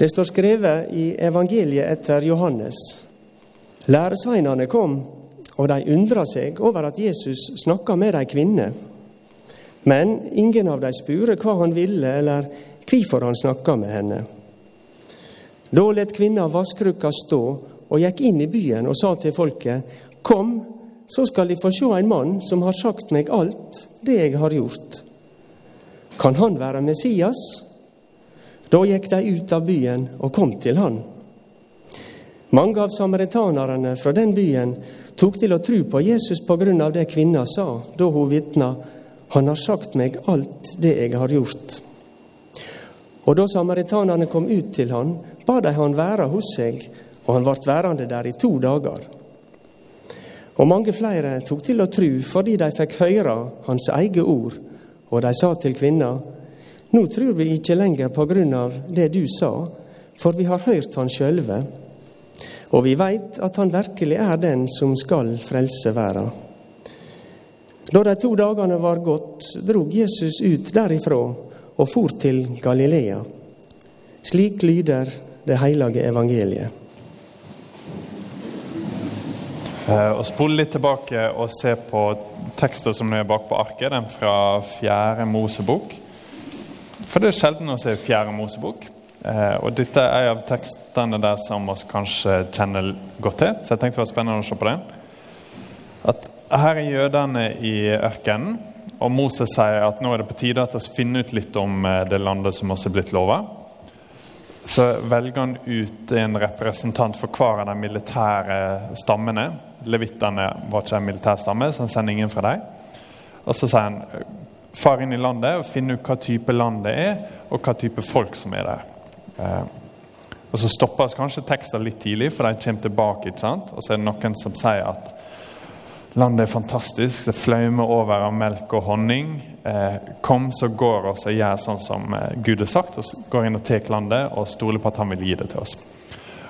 Det står skrevet i evangeliet etter Johannes. Læresveinene kom, og de undra seg over at Jesus snakka med ei kvinne. Men ingen av dem spurte hva han ville, eller hvorfor han snakka med henne. Da let kvinna vasskrukka stå og gikk inn i byen og sa til folket, Kom, så skal De få se en mann som har sagt meg alt det jeg har gjort. Kan han være Messias? Da gikk de ut av byen og kom til han. Mange av samaritanerne fra den byen tok til å tro på Jesus på grunn av det kvinna sa da hun vitna Han har sagt meg alt det jeg har gjort. Og da samaritanerne kom ut til han, ba de han være hos seg, og han ble værende der i to dager. Og mange flere tok til å tro fordi de fikk høre hans eget ord, og de sa til kvinna, nå tror vi ikke lenger på grunn av det du sa, for vi har hørt han sjølve, og vi veit at han virkelig er den som skal frelse verda. Da de to dagene var gått, drog Jesus ut derifra og for til Galilea. Slik lyder det hellige evangeliet. Eh, og Spole litt tilbake og se på tekster som er bak på arket. Den fra Fjerde Mosebok. For det er sjelden å se Fjerde Mosebok. Eh, og dette er av tekstene der som vi kanskje kjenner godt til. Så jeg tenkte det var spennende å se på det. At her er jødene i ørkenen, og Moses sier at nå er det på tide at vi finner ut litt om eh, det landet som også er blitt lova. Så velger han ut en representant for hver av de militære stammene. Levittene var ikke en militær stamme, så han sender ingen fra dem. Og så sier han far inn i landet og finne ut hva type land det er, og hva type folk som er der. Eh, og Så stoppes kanskje teksten litt tidlig, for de kommer tilbake. ikke sant? Og så er det noen som sier at landet er fantastisk, det fløymer over av melk og honning. Eh, kom, så går oss og gjør sånn som eh, Gud har sagt, og går inn og tar landet og stoler på at han vil gi det til oss.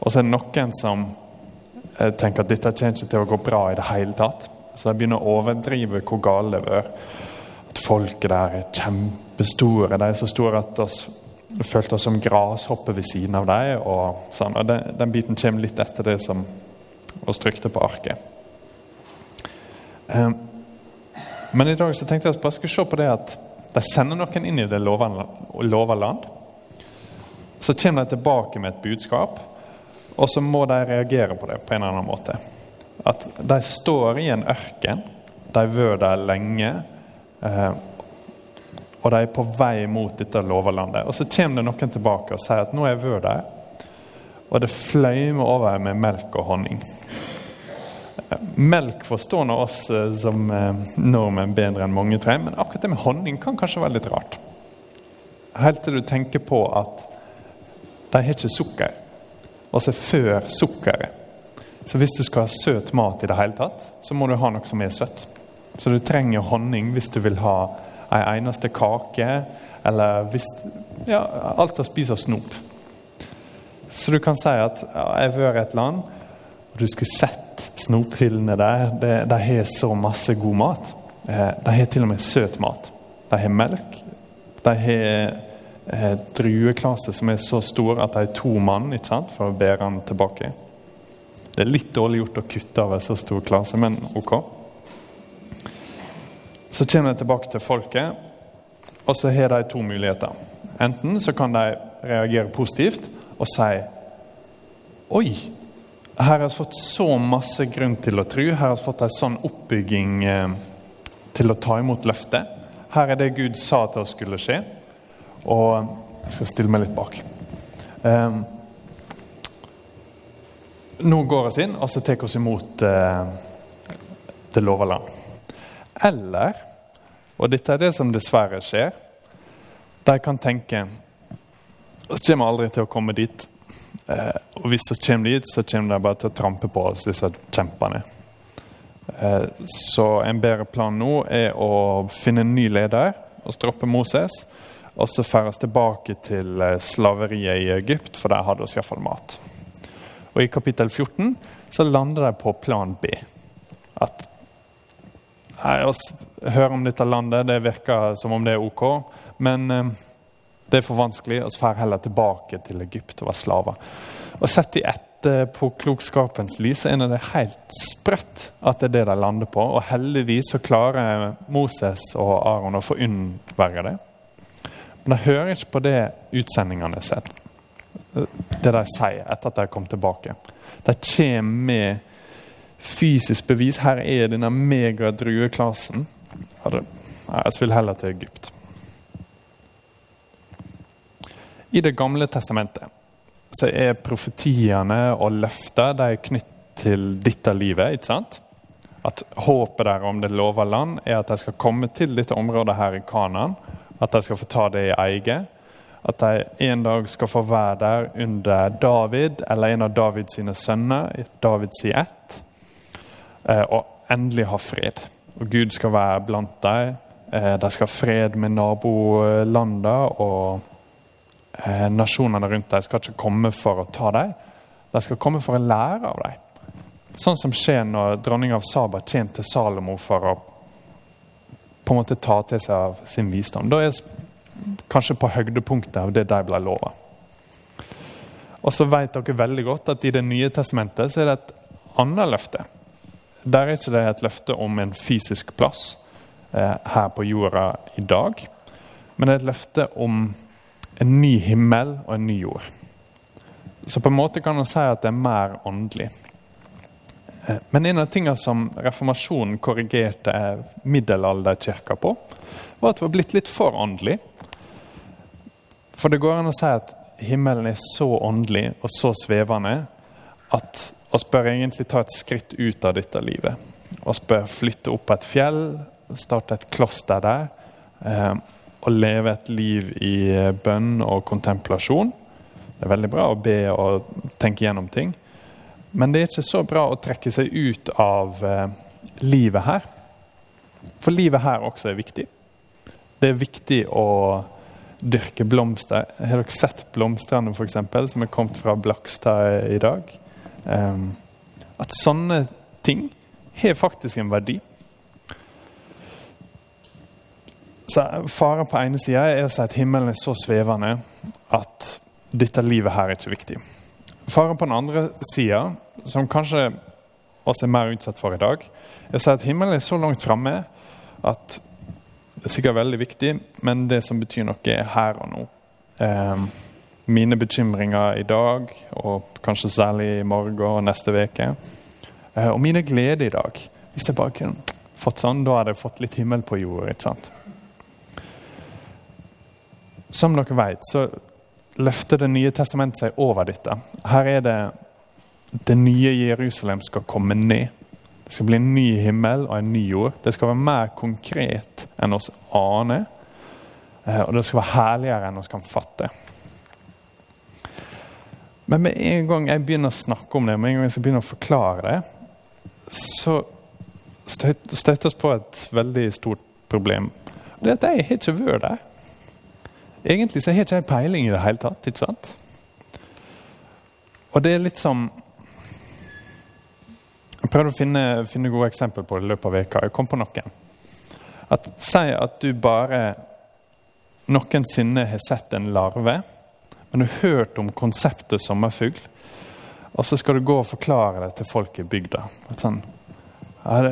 Og så er det noen som tenker at dette kommer ikke til å gå bra i det hele tatt. Så de begynner å overdrive hvor gale det at folket der er kjempestore. De er så store at vi følte oss som grashopper ved siden av dem. Og sånn. Og den, den, biten kommer litt etter det som oss trykte på arket. Um, men i dag så tenkte jeg at jeg bare skulle se på det at de sender noen inn i det lova land. Så kommer de tilbake med et budskap, og så må de reagere på det på en eller annen måte. At de står i en ørken. De har vært der lenge. Eh, og de er på vei mot dette loverlandet. Og Så kommer det noen tilbake og sier at nå er jeg vært der, og det fløymer over med melk og honning. Melk forstår nå oss eh, som eh, nordmenn bedre enn mange, tror jeg, men akkurat det med honning kan kanskje være litt rart. Helt til du tenker på at de har ikke sukker, og så før sukkeret. Så hvis du skal ha søt mat i det hele tatt, så må du ha noe som er søtt. Så du trenger honning hvis du vil ha ei eneste kake, eller hvis ja, alt av snop. Så du kan si at ja, jeg har vært et land, og du skulle sett snophyllene der. De, de har så masse god mat. Eh, de har til og med søt mat. De har melk. De har eh, som er så stor at de er to mann ikke sant, for å bære den tilbake. Det er litt dårlig gjort å kutte av en så stor klase, men ok. Så kommer de tilbake til folket, og så har de to muligheter. Enten så kan de reagere positivt og si Oi, her har vi fått så masse grunn til å tro. Her har vi fått en sånn oppbygging eh, til å ta imot løftet. Her er det Gud sa til oss skulle skje. Og jeg skal stille meg litt bak. Um, nå går vi inn, og så tar vi imot uh, det lova land. Eller, og dette er det som dessverre skjer, de kan tenke Vi kommer aldri til å komme dit. Eh, og hvis vi kommer dit, så kommer de bare til å trampe på oss, disse kjempene. Eh, så en bedre plan nå er å finne en ny leder og stroppe Moses. Og så føres tilbake til eh, slaveriet i Egypt, for der hadde vi iallfall mat. Og I kapittel 14 så lander de på plan B. At Nei, å høre om dette landet det virker som om det er ok. Men eh, Det er for vanskelig, og så drar heller tilbake til Egypt og være slaver. Og Sett i etterpåklokskapens lys er det helt sprøtt at det er det de lander på. Og heldigvis så klarer Moses og Aron å få unnverge det. Men de hører ikke på det utsendingene sier. Det de sier etter at de kom tilbake. De kommer med fysisk bevis. Her er denne megadrueklassen. Jeg vil heller til Egypt. I Det gamle testamentet så er profetiene og løfter de er knytt til dette livet. ikke sant? At Håpet der om det lova land er at de skal komme til dette området her i Kanan. At de skal få ta det i eie. At de en dag skal få være der under David eller en av Davids sine sønner. Davids i ett. Eh, og endelig ha fred. Og Gud skal være blant dem. Eh, de skal ha fred med nabolandene. og eh, nasjonene rundt deg skal ikke komme for å ta dem. De skal komme for å lære av dem. Sånn som skjer når dronninga av Saba til Salomo for å på en måte ta til seg av sin visdom. Da er kanskje på høydepunktet av det de ble lova. Og så vet dere veldig godt at i Det nye testamentet så er det et annet løfte. Der er ikke det et løfte om en fysisk plass eh, her på jorda i dag, men det er et løfte om en ny himmel og en ny jord. Så på en måte kan man si at det er mer åndelig. Eh, men en av tingene som reformasjonen korrigerte middelalderkirka på, var at det var blitt litt for åndelig. For det går an å si at himmelen er så åndelig og så svevende at vi bør egentlig ta et skritt ut av dette livet. Vi bør flytte opp på et fjell, starte et kloster der. Eh, å leve et liv i eh, bønn og kontemplasjon. Det er veldig bra å be og tenke gjennom ting. Men det er ikke så bra å trekke seg ut av eh, livet her. For livet her også er viktig. Det er viktig å dyrke blomster. Har dere sett blomstene for eksempel, som er kommet fra Blakstad i dag? Um, at sånne ting har faktisk en verdi. Så Faren på ene sida er å si at himmelen er så svevende at dette livet her er ikke viktig. Faren på den andre sida, som kanskje oss er mer utsatt for i dag, er å si at himmelen er så langt framme at det er sikkert veldig viktig, men det som betyr noe, er her og nå. Eh, mine bekymringer i dag, og kanskje særlig i morgen og neste uke. Eh, og mine gleder i dag. Hvis jeg bare kunne fått sånn, da hadde jeg fått litt himmel på jorda. ikke sant? Som dere vet, så løfter Det nye testamentet seg over dette. Her er det det nye Jerusalem skal komme ned. Det skal bli en ny himmel og en ny jord. Det skal være mer konkret enn oss aner. Eh, og det skal være herligere enn oss kan fatte. Men med en gang jeg begynner å snakke om det, med en gang jeg skal begynne å forklare det, så støter vi på et veldig stort problem. Det er at jeg har ikke vært der. Egentlig så har jeg ikke peiling i det hele tatt. ikke sant? Og det er litt som Jeg prøvde å finne, finne gode eksempler på det i løpet av veka. Jeg kom på noen. At, si at du bare noensinne har sett en larve, men du har hørt om konseptet sommerfugl, og så skal du gå og forklare det til folk i bygda. Sånn,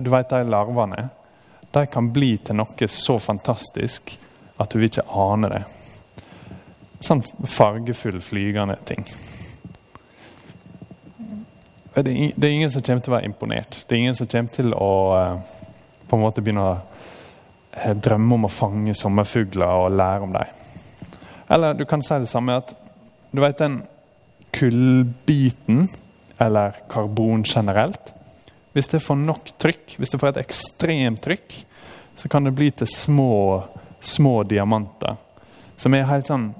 du vet de larvene? De kan bli til noe så fantastisk at du vil ikke ane det sånn fargefull, flygende ting. Det er, ingen som kommer til å være imponert. Det er ingen som kommer til å eh, på en måte begynne å eh, drømme om å fange sommerfugler og lære om dem. Eller du kan si det samme at du vet den kullbiten, eller karbon generelt Hvis det får nok trykk, hvis det får et ekstremt trykk, så kan det bli til små, små diamanter. Som er helt sånn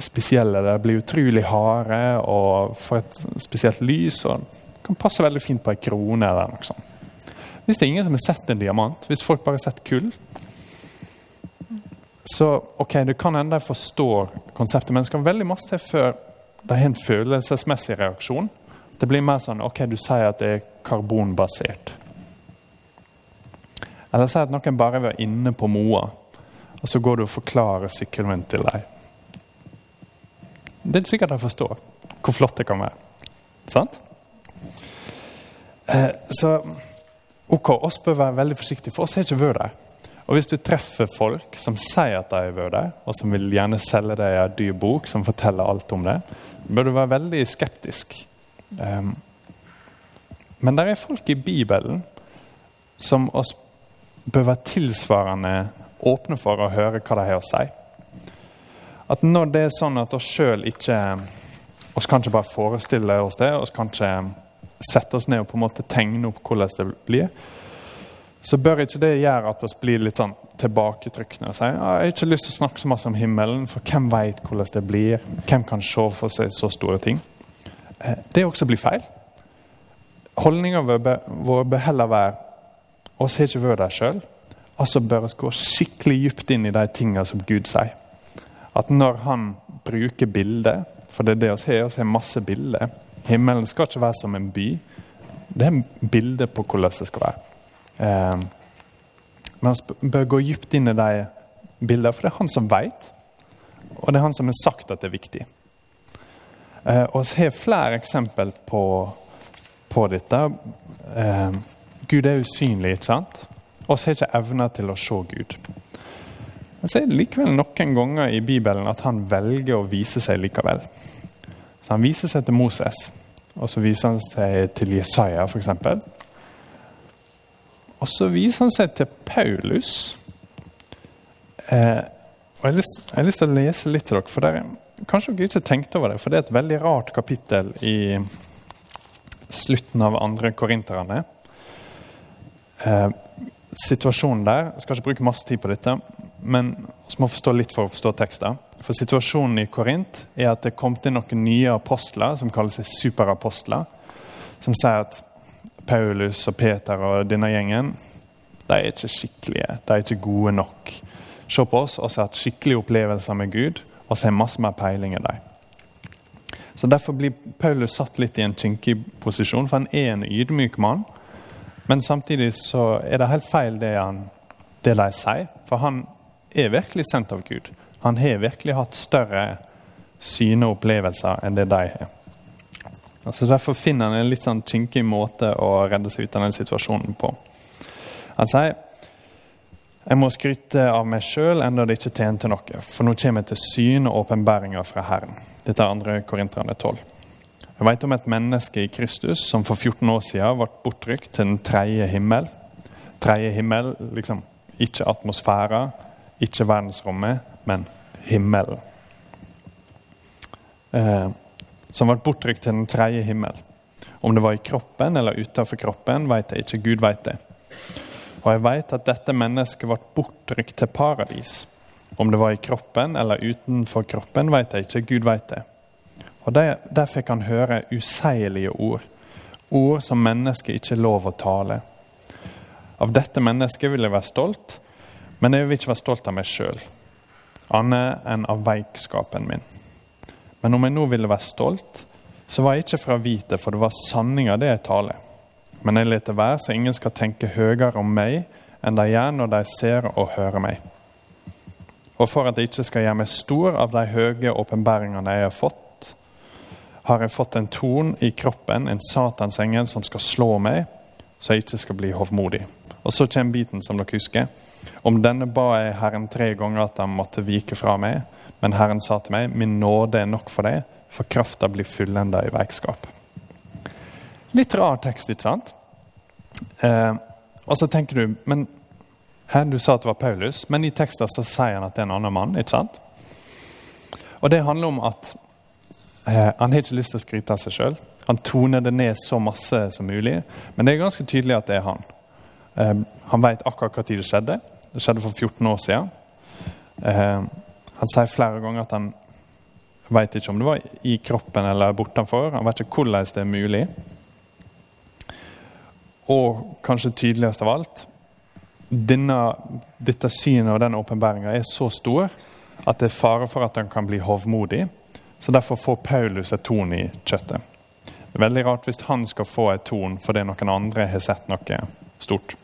spesielle. Det blir utrolig harde og får et spesielt lys. og kan passe veldig fint på ei krone. eller noe sånt. Hvis det er ingen som har sett en diamant, hvis folk bare har sett kull Så ok, det kan hende de forstår konseptet, men det skal veldig masse til før det er en følelsesmessig reaksjon. Det blir mer sånn ok, du sier at det er karbonbasert. Eller si at noen bare var inne på Moa og så går du og forklarer sykkelen til dem. Det er sikkert de forstår hvor flott det kan være. Sant? Eh, så ok, oss bør være veldig forsiktige, for oss har ikke vært der. Og hvis du treffer folk som sier at de har vært der, og som vil gjerne selge deg en dyr bok som forteller alt om det, bør du være veldig skeptisk. Um, men det er folk i Bibelen som oss bør være tilsvarende åpne for å høre hva de har å si. At når det er sånn at oss sjøl ikke oss kan ikke bare forestille oss det, oss kan ikke sette oss ned og på en måte tegne opp hvordan det blir, så bør ikke det gjøre at vi blir litt sånn tilbaketrykkende og sier jeg har ikke lyst til å snakke så mye om himmelen, for hvem vet hvordan det blir? Hvem kan se for seg så store ting? Eh, det også blir feil. Holdninga vår bør heller være oss har ikke vært der sjøl. Altså bør vi gå skikkelig dypt inn i de tingene som Gud sier. At når han bruker bilder, for det er det vi har, vi har masse bilder Himmelen skal ikke være som en by. Det er bilder på hvordan det skal være. Eh, men vi bør gå dypt inn i de bildene, for det er han som vet. Og det er han som har sagt at det er viktig. Eh, og vi har flere eksempel på, på dette. Eh, Gud er usynlig, ikke sant? Og vi har ikke evner til å se Gud. Men så er det likevel noen ganger i Bibelen at han velger å vise seg likevel. Så Han viser seg til Moses, og så viser han seg til Jesaja f.eks. Og så viser han seg til Paulus. Eh, og jeg har, lyst, jeg har, lyst, til å lese litt til dere. for der, Kanskje dere ikke tenkte over det, for det er et veldig rart kapittel i slutten av andre korinterne. Eh, situasjonen der Jeg skal ikke bruke masse tid på dette, men vi må forstå litt for å forstå teksten. For situasjonen i Korint er at det kom til noen nye apostler som kaller seg superapostler. Som sier at Paulus og Peter og denne gjengen de er ikke skikkelige. De er ikke gode nok. Se på oss, og har hatt skikkelige opplevelser med Gud, så har masse mer peiling enn dem. Så Derfor blir Paulus satt litt i en kinkig posisjon, for han er en ydmyk mann. Men samtidig så er det helt feil det, han, det de sier, for han er virkelig sendt av Gud. Han har virkelig hatt større syne og opplevelser enn det de har. Altså Derfor finner han en litt sånn kinkig måte å redde seg ut av den situasjonen på. Han sier jeg må skryte av meg sjøl enda det ikke tjente noe, for nå kommer jeg til syn og åpenbæringer fra Herren. Dette er 2. Korinterne 12. Jeg vet om et menneske i Kristus som for 14 år siden ble bortrykt til den tredje himmel. Tredje himmel, liksom ikke atmosfæra, ikke verdensrommet, men himmelen. Eh, som ble bortrykt til den tredje himmel. Om det var i kroppen eller utenfor kroppen, vet jeg ikke. Gud vet det. Og jeg vet at dette mennesket ble bortrykt til paradis. Om det var i kroppen eller utenfor kroppen, vet jeg ikke. Gud vet det. Og Der, der fikk han høre useilige ord. Ord som mennesket ikke er lov å tale. Av dette mennesket vil jeg være stolt, men jeg vil ikke være stolt av meg sjøl. Annet enn av veikskapen min. Men om jeg nå ville være stolt, så var jeg ikke fra vite, for det var sanninga det jeg taler. Men jeg lar det være, så ingen skal tenke høyere om meg enn de gjør når de ser og hører meg. Og for at jeg ikke skal gjøre meg stor av de høye åpenbaringene jeg har fått, har jeg fått en torn i kroppen, en satansengel som skal slå meg, så jeg ikke skal bli hovmodig. Og så kommer biten som dere husker. Om denne ba jeg Herren tre ganger at han måtte vike fra meg. Men Herren sa til meg, min nåde er nok for deg, for krafta blir fullenda i veikskap. Litt rar tekst, ikke sant? Eh, og så tenker du men her, Du sa at det var Paulus, men i teksten så sier han at det er en annen mann. ikke sant? Og Det handler om at eh, han har ikke lyst til å skryte av seg sjøl. Han toner det ned så masse som mulig, men det er ganske tydelig at det er han. Eh, han vet akkurat tid det skjedde. Det skjedde for 14 år siden. Han sier flere ganger at han vet ikke om det var i kroppen eller bortenfor. Han vet ikke hvordan det er mulig. Og kanskje tydeligst av alt denne, dette synet og den åpenbaringa er så stor at det er fare for at han kan bli hovmodig. Så derfor får Paulus et torn i kjøttet. Veldig rart hvis han skal få et torn fordi noen andre har sett noe stort.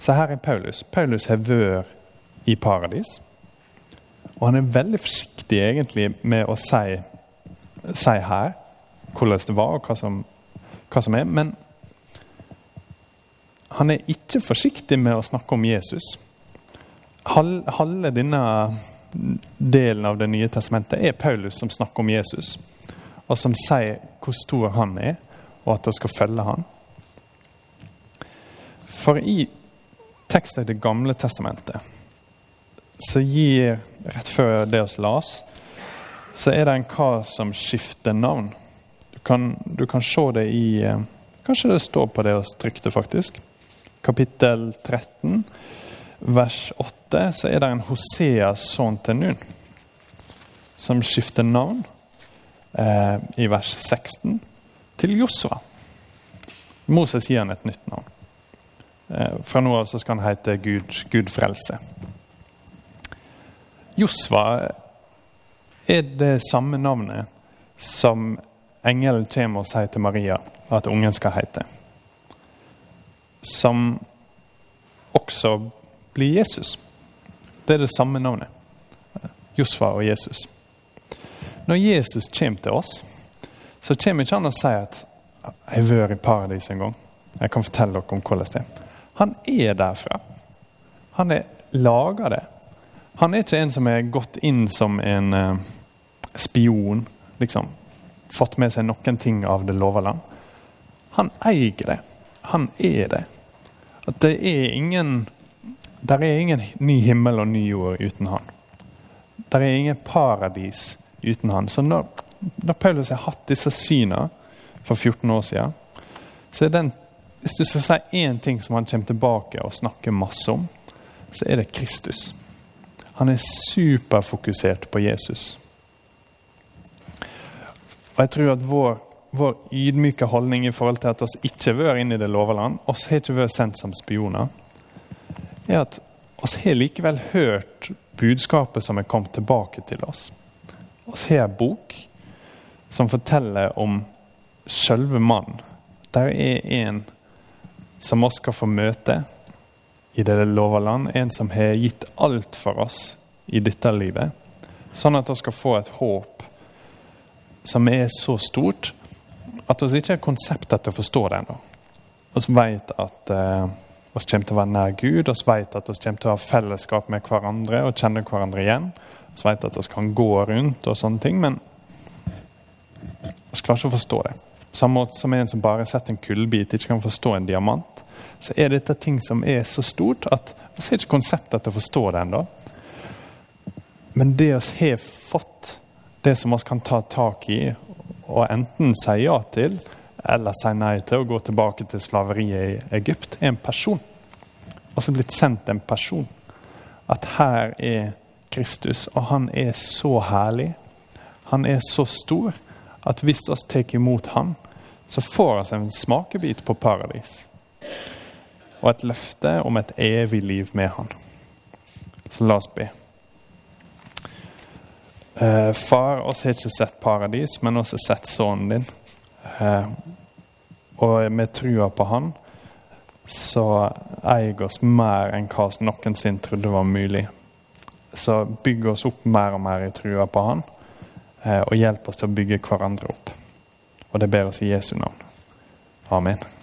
Så her er Paulus. Paulus har vært i paradis. Og han er veldig forsiktig egentlig med å si, si her hvordan det var, og hva som, hva som er. Men han er ikke forsiktig med å snakke om Jesus. Halve denne delen av Det nye testamentet er Paulus som snakker om Jesus, og som sier hvor stor han er, og at de skal følge han. For i teksten i Det gamle testamentet så gir Rett før det oss las, så er det en kar som skifter navn. Du kan, du kan se det i eh, Kanskje det står på det vi trykte, faktisk. Kapittel 13 vers 8 så er det en Hoseas sønn til Nun som skifter navn eh, i vers 16 til Josva. Moses gir han et nytt navn. Eh, fra nå av så skal han hete Gud, Gud frelse. Josva er det samme navnet som engelen kommer og sier til Maria at ungen skal hete. Som også blir Jesus. Det er det samme navnet. Josfa og Jesus. Når Jesus kommer til oss, så kommer ikke han og sier at 'jeg har vært i paradis en gang'. Jeg kan fortelle dere om hvordan det er. Han er derfra. Han er laga det. Han er ikke en som er gått inn som en eh, spion, liksom. Fått med seg noen ting av det lova land. Han eier det. Han er det. At det er ingen der er ingen ny himmel og ny jord uten han. Der er ingen paradis uten han. Så når, når Paulus har hatt disse synene for 14 år siden, så er den Hvis du skal si én ting som han kommer tilbake og snakker masse om, så er det Kristus. Han er superfokusert på Jesus. Og jeg tror at vår, vår ydmyke holdning i forhold til at oss ikke har vært inne i det loverland, oss har ikke vært sendt som spioner, er at vi har likevel hørt budskapet som er kommet tilbake til oss. Vi har en bok som forteller om selve mannen. Der er en som vi skal få møte i det lova land. En som har gitt alt for oss i dette livet. Sånn at vi skal få et håp som er så stort at vi ikke har konseptet til å forstå det ennå. Vi vet at vi kommer til å være nær Gud, vi vet at vi kommer til å ha fellesskap med hverandre og kjenne hverandre igjen. Vi vet at vi kan gå rundt og sånne ting, men vi klarer ikke å forstå det. Samme måte som en som bare setter en kullbit, ikke kan forstå en diamant. Så er dette ting som er så stort at vi har ikke konseptet til å forstå det ennå. Men det vi har fått, det som vi kan ta tak i og enten si ja til, eller si nei til å gå tilbake til slaveriet i Egypt, er en person. Altså blitt sendt en person. At her er Kristus, og han er så herlig. Han er så stor at hvis vi tar imot han, så får vi en smakebit på paradis. Og et løfte om et evig liv med han. Så la oss be. Eh, far, oss har ikke sett paradis, men oss har sett sønnen din. Eh, og med trua på Han så eier oss mer enn hva noensinne trodde var mulig. Så bygg oss opp mer og mer i trua på Han, eh, og hjelp oss til å bygge hverandre opp. Og det ber oss i Jesu navn. Amen.